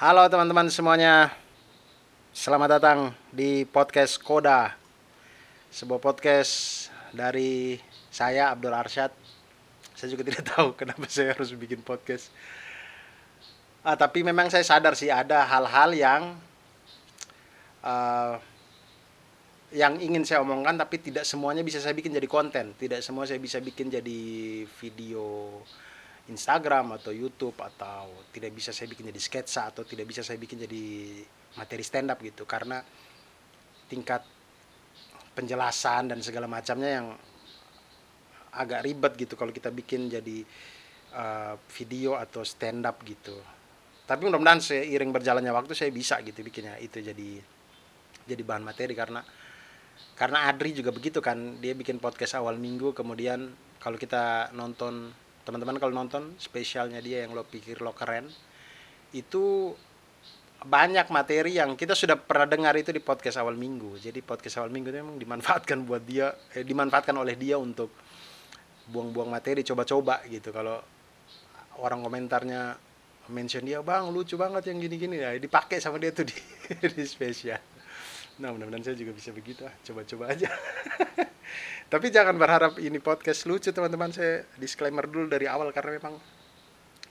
Halo teman-teman semuanya. Selamat datang di podcast Koda. Sebuah podcast dari saya Abdul Arsyad. Saya juga tidak tahu kenapa saya harus bikin podcast. Ah, tapi memang saya sadar sih ada hal-hal yang uh, yang ingin saya omongkan tapi tidak semuanya bisa saya bikin jadi konten. Tidak semua saya bisa bikin jadi video Instagram atau YouTube atau tidak bisa saya bikin jadi sketsa atau tidak bisa saya bikin jadi materi stand up gitu. Karena tingkat penjelasan dan segala macamnya yang agak ribet gitu kalau kita bikin jadi uh, video atau stand up gitu. Tapi mudah-mudahan seiring berjalannya waktu saya bisa gitu bikinnya. Itu jadi jadi bahan materi karena karena Adri juga begitu kan. Dia bikin podcast awal minggu kemudian kalau kita nonton teman-teman kalau nonton spesialnya dia yang lo pikir lo keren itu banyak materi yang kita sudah pernah dengar itu di podcast awal minggu. Jadi podcast awal minggu itu memang dimanfaatkan buat dia eh, dimanfaatkan oleh dia untuk buang-buang materi coba-coba gitu. Kalau orang komentarnya mention dia bang lucu banget yang gini-gini. Ya dipakai sama dia tuh di, di spesial nah mudah-mudahan saya juga bisa begitu. Ah coba-coba aja. Tapi jangan berharap ini podcast lucu teman-teman. Saya disclaimer dulu dari awal karena memang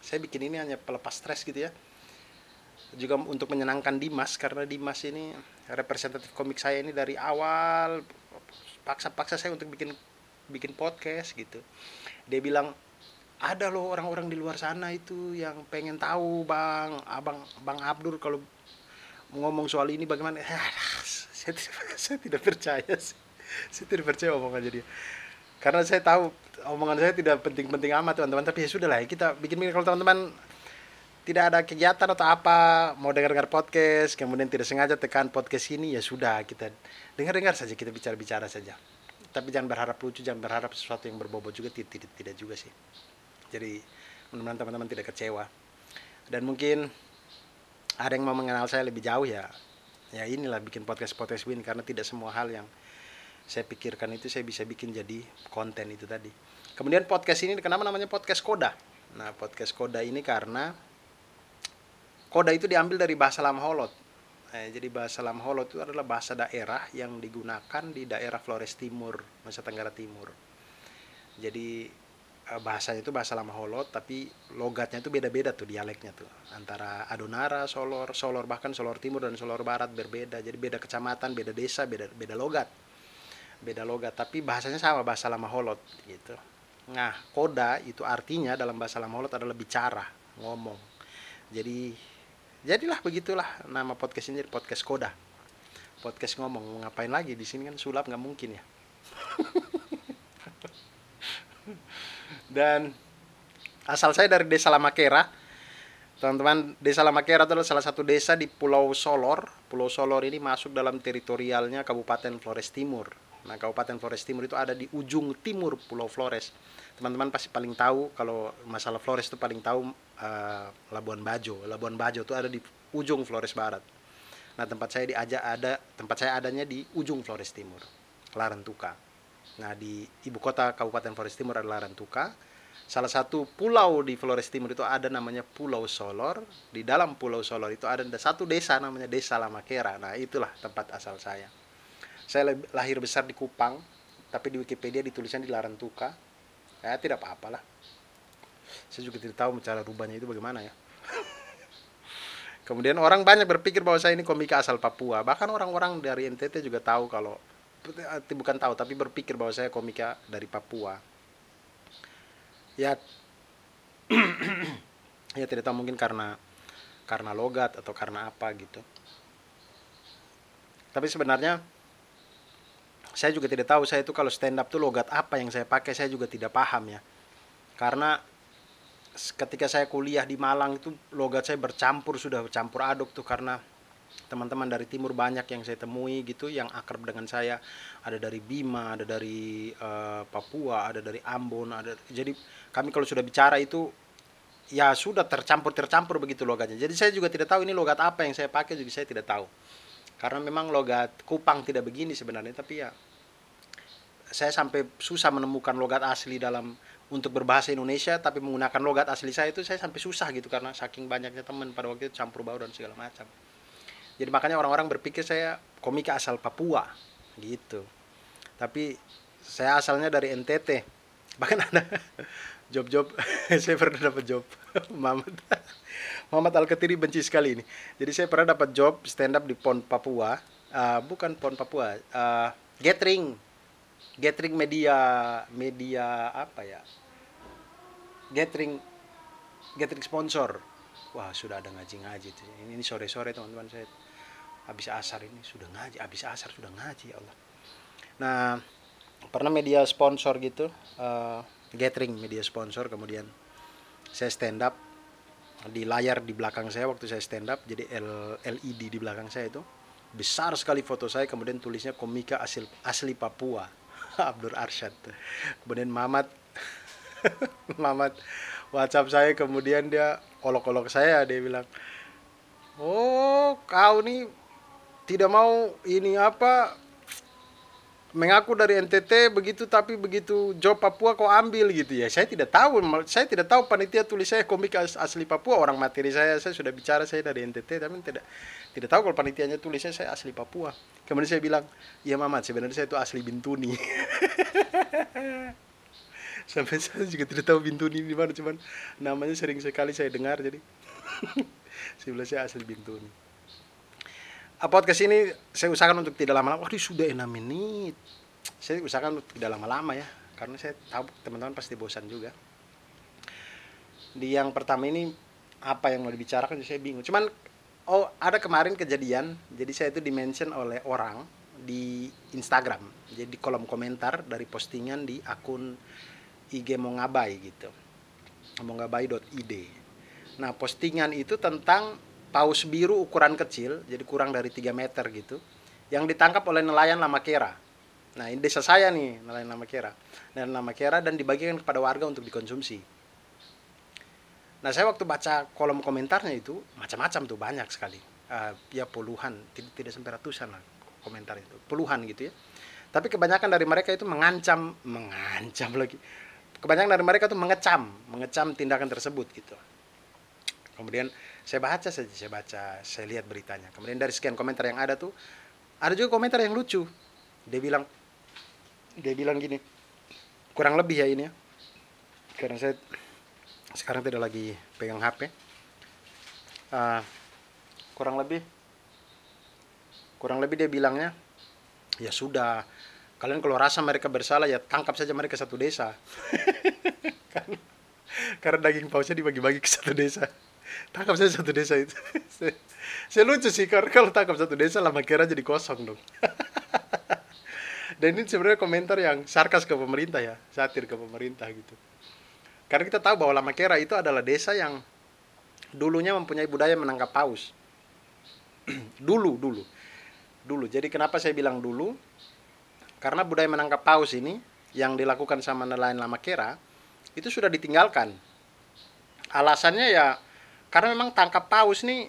saya bikin ini hanya pelepas stres gitu ya. Juga untuk menyenangkan Dimas karena Dimas ini representatif komik saya ini dari awal. Paksa-paksa saya untuk bikin bikin podcast gitu. Dia bilang ada loh orang-orang di luar sana itu yang pengen tahu bang abang bang Abdur kalau ngomong soal ini bagaimana saya tidak, saya tidak percaya sih. Saya tidak percaya omongan jadi karena saya tahu omongan saya tidak penting-penting amat teman-teman. Tapi ya sudah lah kita bikin bikin kalau teman-teman tidak ada kegiatan atau apa mau dengar-dengar podcast kemudian tidak sengaja tekan podcast ini ya sudah kita dengar-dengar saja kita bicara-bicara saja. Tapi jangan berharap lucu jangan berharap sesuatu yang berbobot juga tidak, tidak, tidak juga sih. Jadi mudah-mudahan teman-teman tidak kecewa. Dan mungkin ada yang mau mengenal saya lebih jauh ya ya inilah bikin podcast podcast win karena tidak semua hal yang saya pikirkan itu saya bisa bikin jadi konten itu tadi. Kemudian podcast ini kenapa namanya podcast koda? Nah podcast koda ini karena koda itu diambil dari bahasa lam holot. Eh, jadi bahasa lam holot itu adalah bahasa daerah yang digunakan di daerah Flores Timur Nusa Tenggara Timur. Jadi bahasanya itu bahasa lama holot tapi logatnya itu beda-beda tuh dialeknya tuh. Antara Adonara, Solor, Solor bahkan Solor Timur dan Solor Barat berbeda. Jadi beda kecamatan, beda desa, beda beda logat. Beda logat tapi bahasanya sama bahasa lama holot gitu. Nah koda itu artinya dalam bahasa lama holot adalah bicara ngomong. Jadi jadilah begitulah nama podcast ini podcast koda. Podcast ngomong ngapain lagi? Di sini kan sulap nggak mungkin ya dan asal saya dari desa Lamakera. Teman-teman desa Lamakera adalah salah satu desa di Pulau Solor. Pulau Solor ini masuk dalam teritorialnya Kabupaten Flores Timur. Nah Kabupaten Flores Timur itu ada di ujung timur Pulau Flores. Teman-teman pasti paling tahu kalau masalah Flores itu paling tahu uh, Labuan Bajo. Labuan Bajo itu ada di ujung Flores Barat. Nah tempat saya diajak ada tempat saya adanya di ujung Flores Timur Larantuka Nah, di ibu kota Kabupaten Flores Timur adalah Rantuka. Salah satu pulau di Flores Timur itu ada namanya Pulau Solor. Di dalam Pulau Solor itu ada satu desa namanya Desa Lamakera. Nah, itulah tempat asal saya. Saya lahir besar di Kupang, tapi di Wikipedia ditulisnya di Larantuka. Ya, tidak apa-apalah. Saya juga tidak tahu cara rubahnya itu bagaimana ya. Kemudian orang banyak berpikir bahwa saya ini komika asal Papua. Bahkan orang-orang dari NTT juga tahu kalau bukan tahu tapi berpikir bahwa saya komika dari Papua. Ya ya tidak tahu mungkin karena karena logat atau karena apa gitu. Tapi sebenarnya saya juga tidak tahu saya itu kalau stand up tuh logat apa yang saya pakai saya juga tidak paham ya. Karena ketika saya kuliah di Malang itu logat saya bercampur sudah bercampur aduk tuh karena teman-teman dari timur banyak yang saya temui gitu yang akrab dengan saya. Ada dari Bima ada dari uh, Papua ada dari Ambon ada jadi kami kalau sudah bicara itu ya sudah tercampur tercampur begitu logatnya. Jadi saya juga tidak tahu ini logat apa yang saya pakai juga saya tidak tahu. Karena memang logat Kupang tidak begini sebenarnya tapi ya saya sampai susah menemukan logat asli dalam untuk berbahasa Indonesia tapi menggunakan logat asli saya itu saya sampai susah gitu karena saking banyaknya teman pada waktu itu campur baur dan segala macam jadi makanya orang-orang berpikir saya komika asal Papua gitu. Tapi saya asalnya dari NTT bahkan ada job-job saya pernah dapat job. Muhammad Muhammad Al Ketiri benci sekali ini. Jadi saya pernah dapat job stand up di Pon Papua uh, bukan Pon Papua uh, gathering. Gathering media media apa ya? Gathering gathering sponsor wah sudah ada ngaji-ngaji ini, ini sore-sore teman-teman. Saya habis asar ini sudah ngaji habis asar sudah ngaji ya Allah. Nah pernah media sponsor gitu uh, gathering media sponsor kemudian saya stand up di layar di belakang saya waktu saya stand up jadi L, LED di belakang saya itu besar sekali foto saya kemudian tulisnya komika asli asli Papua. Abdur Arsyad kemudian Mamat Mamat WhatsApp saya kemudian dia olok-olok saya dia bilang oh kau nih tidak mau ini apa mengaku dari NTT begitu tapi begitu job Papua kau ambil gitu ya. Saya tidak tahu saya tidak tahu panitia tulis saya komik asli Papua orang materi saya saya sudah bicara saya dari NTT tapi tidak tidak tahu kalau panitianya tulisnya saya asli Papua. Kemudian saya bilang iya Mamat sebenarnya saya itu asli Bintuni sampai saya juga tidak tahu Bintuni di mana cuman namanya sering sekali saya dengar jadi bilang saya asli podcast ini saya usahakan untuk tidak lama-lama. Waduh sudah enam menit. Saya usahakan untuk tidak lama-lama ya, karena saya tahu teman-teman pasti bosan juga. Di yang pertama ini apa yang mau dibicarakan saya bingung. Cuman oh ada kemarin kejadian, jadi saya itu dimention oleh orang di Instagram. Jadi kolom komentar dari postingan di akun IG Mongabai gitu. mongabai.id. Nah, postingan itu tentang paus biru ukuran kecil, jadi kurang dari 3 meter gitu, yang ditangkap oleh nelayan Lamakera. Nah, ini desa saya nih, nelayan Lamakera. Nelayan Lamakera dan dibagikan kepada warga untuk dikonsumsi. Nah, saya waktu baca kolom komentarnya itu, macam-macam tuh, banyak sekali. Uh, ya puluhan, tidak, tidak sampai ratusan lah komentar itu. Puluhan gitu ya. Tapi kebanyakan dari mereka itu mengancam, mengancam lagi. Kebanyakan dari mereka itu mengecam, mengecam tindakan tersebut gitu. Kemudian saya baca saja saya baca saya lihat beritanya. Kemudian dari sekian komentar yang ada tuh ada juga komentar yang lucu. Dia bilang dia bilang gini kurang lebih ya ini ya. Karena saya sekarang tidak lagi pegang HP uh, ah, kurang lebih kurang lebih dia bilangnya ya sudah kalian kalau rasa mereka bersalah ya tangkap saja mereka satu desa. Karena, karena daging pausnya dibagi-bagi ke satu desa. Tangkap saya satu desa itu. Saya, lucu sih karena kalau tangkap satu desa lama kira jadi kosong dong. Dan ini sebenarnya komentar yang sarkas ke pemerintah ya satir ke pemerintah gitu. Karena kita tahu bahwa Lama Kera itu adalah desa yang dulunya mempunyai budaya menangkap paus. Dulu dulu. Dulu. Jadi kenapa saya bilang dulu karena budaya menangkap paus ini yang dilakukan sama nelayan Lama Kera itu sudah ditinggalkan alasannya ya karena memang tangkap paus nih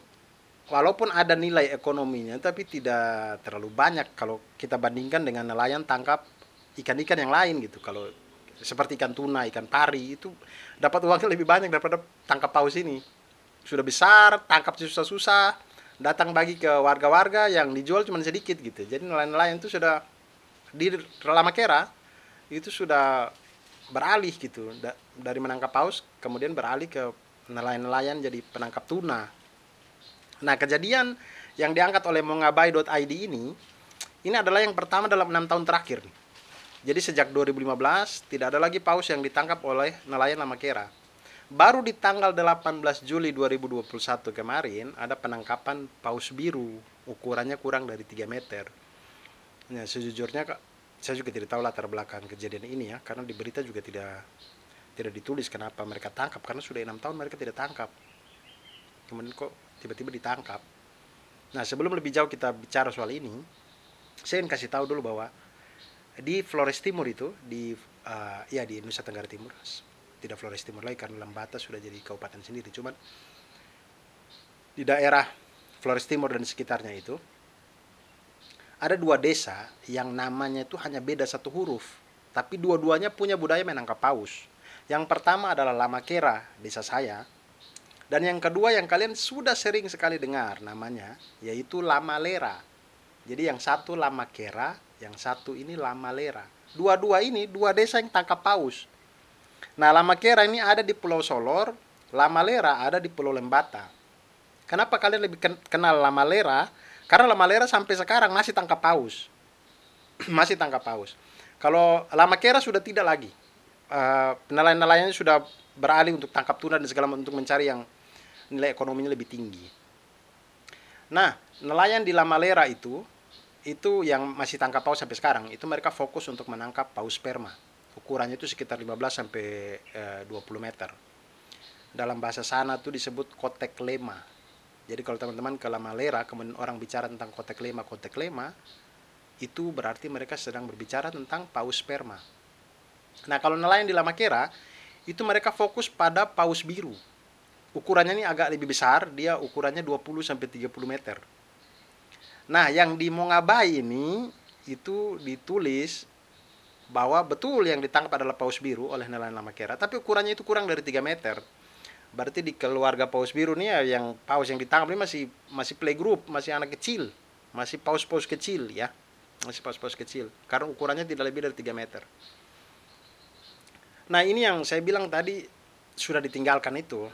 walaupun ada nilai ekonominya tapi tidak terlalu banyak kalau kita bandingkan dengan nelayan tangkap ikan-ikan yang lain gitu kalau seperti ikan tuna, ikan pari itu dapat uangnya lebih banyak daripada tangkap paus ini. Sudah besar, tangkap susah-susah, datang bagi ke warga-warga yang dijual cuma sedikit gitu. Jadi nelayan-nelayan itu sudah di lama kera itu sudah beralih gitu dari menangkap paus kemudian beralih ke nelayan-nelayan jadi penangkap tuna. Nah, kejadian yang diangkat oleh mongabai.id ini ini adalah yang pertama dalam enam tahun terakhir. Jadi sejak 2015 tidak ada lagi paus yang ditangkap oleh nelayan Lamakera. Baru di tanggal 18 Juli 2021 kemarin ada penangkapan paus biru ukurannya kurang dari 3 meter. Nah, sejujurnya saya juga tidak tahu latar belakang kejadian ini ya karena di berita juga tidak tidak ditulis kenapa mereka tangkap karena sudah enam tahun mereka tidak tangkap. Kemudian kok tiba-tiba ditangkap. Nah sebelum lebih jauh kita bicara soal ini saya ingin kasih tahu dulu bahwa di Flores Timur itu di uh, ya di Nusa Tenggara Timur tidak Flores Timur lagi karena Lambata sudah jadi kabupaten sendiri. Cuman di daerah Flores Timur dan sekitarnya itu ada dua desa yang namanya itu hanya beda satu huruf tapi dua-duanya punya budaya menangkap paus Yang pertama adalah Lama Kera, desa saya. Dan yang kedua yang kalian sudah sering sekali dengar namanya, yaitu Lama Lera. Jadi yang satu Lama Kera, yang satu ini Lama Lera. Dua-dua ini dua desa yang tangkap paus. Nah, Lama Kera ini ada di Pulau Solor, Lama Lera ada di Pulau Lembata. Kenapa kalian lebih kenal Lama Lera? Karena Lama Lera sampai sekarang masih tangkap paus. masih tangkap paus. Kalau Lama Kera sudah tidak lagi uh, nelayan-nelayannya sudah beralih untuk tangkap tuna dan segala untuk mencari yang nilai ekonominya lebih tinggi. Nah, nelayan di Lamalera itu itu yang masih tangkap paus sampai sekarang itu mereka fokus untuk menangkap paus sperma. Ukurannya itu sekitar 15 sampai uh, 20 meter. Dalam bahasa sana itu disebut kotek lema. Jadi kalau teman-teman ke Lamalera kemudian orang bicara tentang kotek lema, kotek lema itu berarti mereka sedang berbicara tentang paus sperma Nah, kalau nelayan di Lamakera itu mereka fokus pada paus biru. Ukurannya ini agak lebih besar, dia ukurannya 20 sampai 30 meter. Nah, yang di Mongabai ini itu ditulis bahwa betul yang ditangkap adalah paus biru oleh nelayan Lamakera, tapi ukurannya itu kurang dari 3 meter. Berarti di keluarga paus biru nih ya, yang paus yang ditangkap ini masih masih playgroup, masih anak kecil, masih paus-paus kecil ya. Masih paus-paus kecil karena ukurannya tidak lebih dari 3 meter. Nah ini yang saya bilang tadi sudah ditinggalkan itu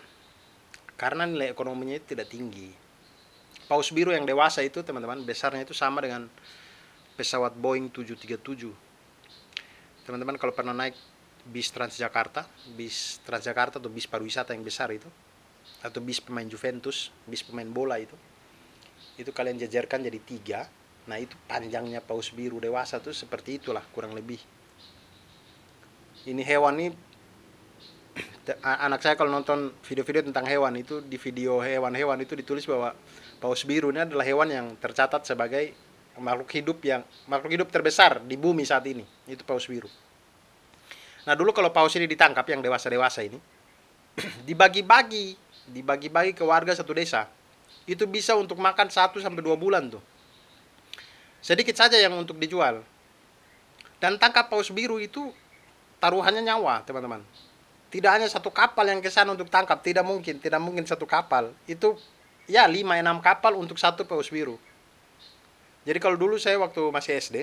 karena nilai ekonominya itu tidak tinggi. Paus biru yang dewasa itu teman-teman besarnya itu sama dengan pesawat Boeing 737. Teman-teman kalau pernah naik bis Transjakarta, bis Transjakarta atau bis pariwisata yang besar itu, atau bis pemain Juventus, bis pemain bola itu, itu kalian jajarkan jadi tiga. Nah itu panjangnya paus biru dewasa tuh seperti itulah kurang lebih ini hewan ini anak saya kalau nonton video-video tentang hewan itu di video hewan-hewan itu ditulis bahwa paus biru ini adalah hewan yang tercatat sebagai makhluk hidup yang makhluk hidup terbesar di bumi saat ini itu paus biru. Nah dulu kalau paus ini ditangkap yang dewasa-dewasa ini dibagi-bagi dibagi-bagi ke warga satu desa itu bisa untuk makan satu sampai dua bulan tuh sedikit saja yang untuk dijual dan tangkap paus biru itu taruhannya nyawa, teman-teman. Tidak hanya satu kapal yang ke sana untuk tangkap, tidak mungkin, tidak mungkin satu kapal. Itu ya 5 6 kapal untuk satu paus biru. Jadi kalau dulu saya waktu masih SD,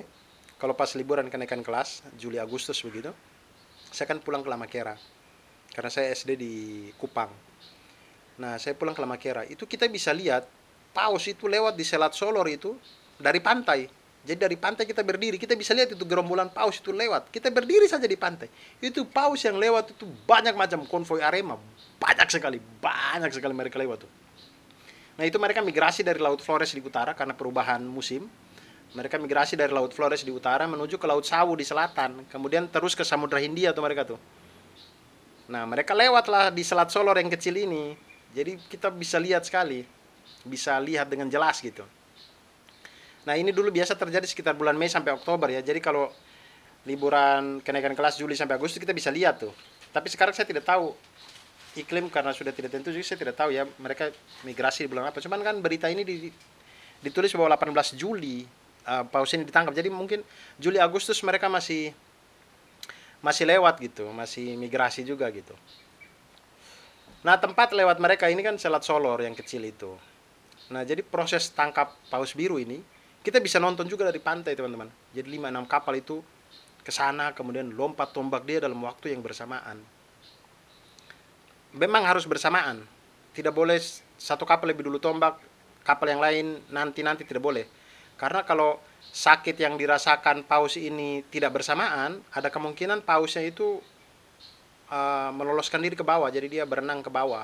kalau pas liburan kenaikan kelas, Juli Agustus begitu, saya kan pulang ke Lamakera. Karena saya SD di Kupang. Nah, saya pulang ke Lamakera. Itu kita bisa lihat paus itu lewat di Selat Solor itu dari pantai jadi dari pantai kita berdiri, kita bisa lihat itu gerombolan paus itu lewat. Kita berdiri saja di pantai. Itu paus yang lewat itu banyak macam konvoi Arema, banyak sekali, banyak sekali mereka lewat tuh. Nah itu mereka migrasi dari Laut Flores di utara karena perubahan musim. Mereka migrasi dari Laut Flores di utara menuju ke Laut Sawu di selatan, kemudian terus ke Samudra Hindia tuh mereka tuh. Nah mereka lewatlah di Selat Solor yang kecil ini. Jadi kita bisa lihat sekali, bisa lihat dengan jelas gitu. Nah ini dulu biasa terjadi sekitar bulan Mei sampai Oktober ya. Jadi kalau liburan kenaikan kelas Juli sampai Agustus kita bisa lihat tuh. Tapi sekarang saya tidak tahu iklim karena sudah tidak tentu jadi saya tidak tahu ya mereka migrasi di bulan apa. Cuman kan berita ini di, ditulis bahwa 18 Juli uh, paus ini ditangkap. Jadi mungkin Juli Agustus mereka masih masih lewat gitu, masih migrasi juga gitu. Nah tempat lewat mereka ini kan Selat Solor yang kecil itu. Nah jadi proses tangkap paus biru ini kita bisa nonton juga dari pantai teman-teman jadi 5-6 kapal itu ke sana kemudian lompat tombak dia dalam waktu yang bersamaan memang harus bersamaan tidak boleh satu kapal lebih dulu tombak kapal yang lain nanti-nanti tidak boleh karena kalau sakit yang dirasakan paus ini tidak bersamaan ada kemungkinan pausnya itu uh, meloloskan diri ke bawah jadi dia berenang ke bawah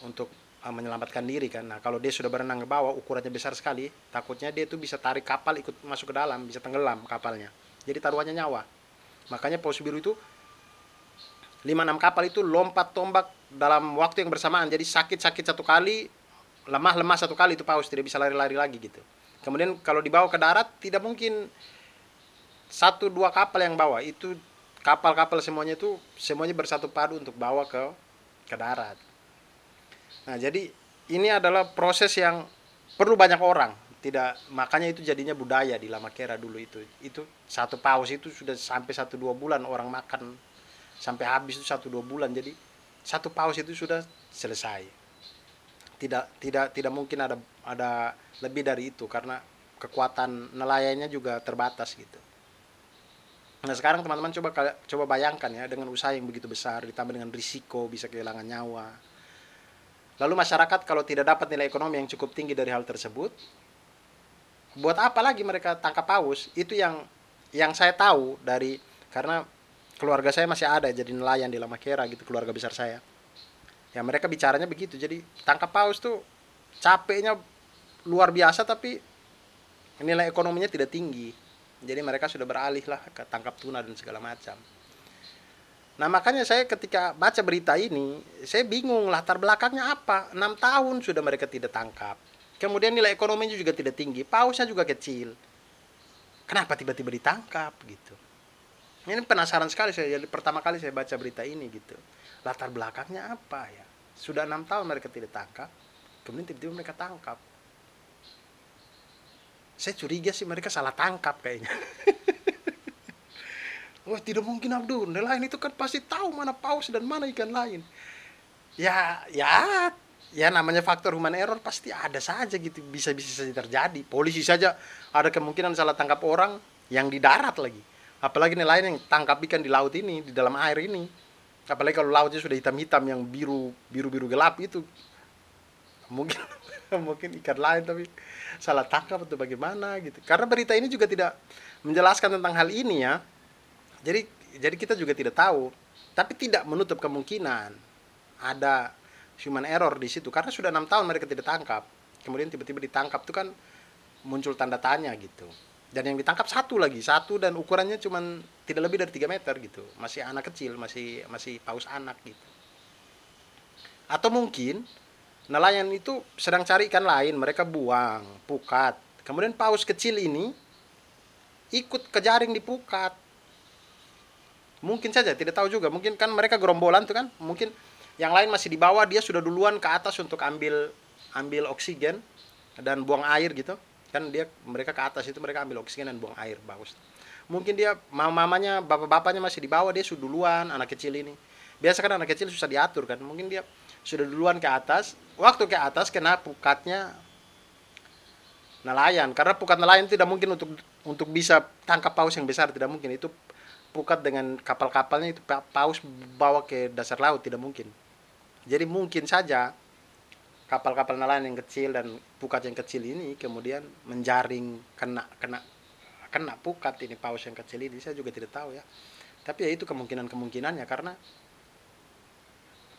untuk uh, menyelamatkan diri kan. Nah, kalau dia sudah berenang ke bawah, ukurannya besar sekali, takutnya dia itu bisa tarik kapal ikut masuk ke dalam, bisa tenggelam kapalnya. Jadi taruhannya nyawa. Makanya paus biru itu 5-6 kapal itu lompat tombak dalam waktu yang bersamaan. Jadi sakit-sakit satu kali, lemah-lemah satu kali itu paus tidak bisa lari-lari lagi gitu. Kemudian kalau dibawa ke darat tidak mungkin satu dua kapal yang bawa itu kapal-kapal semuanya itu semuanya bersatu padu untuk bawa ke ke darat. Nah, jadi ini adalah proses yang perlu banyak orang. Tidak makanya itu jadinya budaya di Lama Kera dulu itu. Itu satu paus itu sudah sampai satu dua bulan orang makan sampai habis itu satu dua bulan jadi satu paus itu sudah selesai tidak tidak tidak mungkin ada ada lebih dari itu karena kekuatan nelayannya juga terbatas gitu. Nah sekarang teman-teman coba coba bayangkan ya dengan usaha yang begitu besar ditambah dengan risiko bisa kehilangan nyawa. Lalu masyarakat kalau tidak dapat nilai ekonomi yang cukup tinggi dari hal tersebut buat apa lagi mereka tangkap paus? Itu yang yang saya tahu dari karena keluarga saya masih ada jadi nelayan di Lamakera gitu keluarga besar saya ya mereka bicaranya begitu. Jadi tangkap paus tuh capeknya luar biasa tapi nilai ekonominya tidak tinggi. Jadi mereka sudah beralih lah ke tangkap tuna dan segala macam. Nah makanya saya ketika baca berita ini saya bingung latar belakangnya apa. Enam tahun sudah mereka tidak tangkap. Kemudian nilai ekonominya juga tidak tinggi. Pausnya juga kecil. Kenapa tiba-tiba ditangkap gitu ini penasaran sekali saya jadi pertama kali saya baca berita ini gitu. Latar belakangnya apa ya? Sudah enam tahun mereka tidak tangkap kemudian tiba-tiba mereka tangkap. Saya curiga sih mereka salah tangkap kayaknya. Wah tidak mungkin Abdul. Nelayan itu kan pasti tahu mana paus dan mana ikan lain. Ya ya ya namanya faktor human error pasti ada saja gitu. Bisa bisa saja terjadi. Polisi saja ada kemungkinan salah tangkap orang yang di darat lagi apalagi nelayan yang tangkap ikan di laut ini di dalam air ini. Apalagi kalau lautnya sudah hitam-hitam yang biru biru biru gelap itu. Mungkin mungkin ikan lain tapi salah tangkap atau bagaimana gitu. Karena berita ini juga tidak menjelaskan tentang hal ini ya. Jadi jadi kita juga tidak tahu. Tapi tidak menutup kemungkinan ada human error di situ. Karena sudah enam tahun mereka tidak tangkap. Kemudian tiba-tiba ditangkap itu kan muncul tanda tanya gitu dan yang ditangkap satu lagi satu dan ukurannya cuma tidak lebih dari 3 meter gitu. Masih anak kecil masih masih paus anak gitu. Atau mungkin nelayan itu sedang cari ikan lain mereka buang pukat. Kemudian paus kecil ini ikut ke jaring di pukat mungkin saja tidak tahu juga. Mungkin kan mereka gerombolan tuh kan. Mungkin yang lain masih di bawah dia sudah duluan ke atas untuk ambil ambil oksigen dan buang air gitu kan dia mereka ke atas itu mereka ambil oksigen dan buang air bagus. Mungkin dia mamanya bapak-bapaknya masih di bawah dia sudah duluan anak kecil ini. Biasa kan anak kecil susah diatur kan mungkin dia sudah duluan ke atas. Waktu ke atas kena pukatnya nelayan karena pukat nelayan tidak mungkin untuk untuk bisa tangkap paus yang besar tidak mungkin. Itu pukat dengan kapal-kapalnya itu paus bawa ke dasar laut tidak mungkin. Jadi mungkin saja kapal-kapal nelayan yang kecil dan pukat yang kecil ini kemudian menjaring kena kena kena pukat ini paus yang kecil ini. Saya juga tidak tahu ya. Tapi ya itu kemungkinan kemungkinannya karena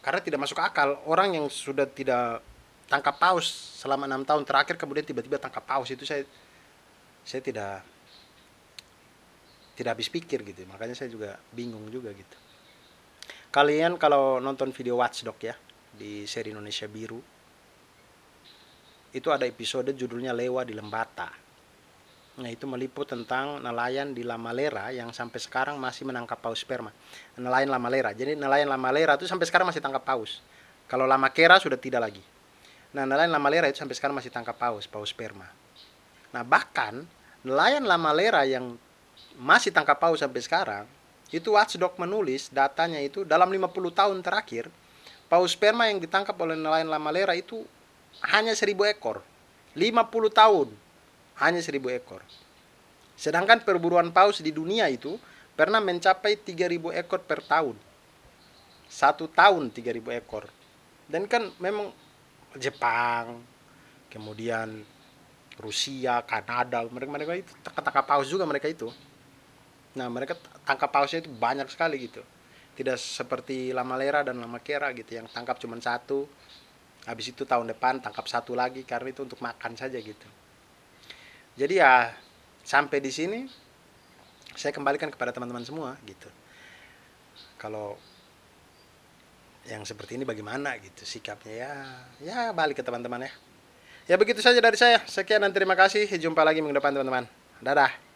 karena tidak masuk akal. Orang yang sudah tidak tangkap paus selama enam tahun terakhir kemudian tiba-tiba tangkap paus itu saya saya tidak tidak habis pikir gitu. Makanya saya juga bingung juga gitu. Kalian kalau nonton video Watchdog ya di seri Indonesia Biru itu ada episode judulnya Lewa di Lembata Nah, itu meliput tentang nelayan di Lamalera yang sampai sekarang masih menangkap paus sperma. Nelayan Lamalera. Jadi nelayan Lamalera itu sampai sekarang masih tangkap paus. Kalau Lamakera sudah tidak lagi. Nah, nelayan Lamalera itu sampai sekarang masih tangkap paus, paus sperma. Nah, bahkan nelayan Lamalera yang masih tangkap paus sampai sekarang, itu Watchdog menulis datanya itu dalam 50 tahun terakhir, paus sperma yang ditangkap oleh nelayan Lamalera itu hanya 1000 ekor. 50 tahun hanya seribu ekor. Sedangkan perburuan paus di dunia itu pernah mencapai 3000 ekor per tahun. Satu tahun 3000 ekor. Dan kan memang Jepang, kemudian Rusia, Kanada, mereka mereka itu tangkap paus juga mereka itu. Nah, mereka tangkap pausnya itu banyak sekali gitu. Tidak seperti Lamalera dan Lamakera gitu yang tangkap cuma satu. Habis itu tahun depan tangkap satu lagi karena itu untuk makan saja gitu. Jadi ya sampai di sini saya kembalikan kepada teman-teman semua gitu. Kalau yang seperti ini bagaimana gitu sikapnya ya ya balik ke teman-teman ya. Ya begitu saja dari saya. Sekian dan terima kasih. Jumpa lagi minggu depan teman-teman. Dadah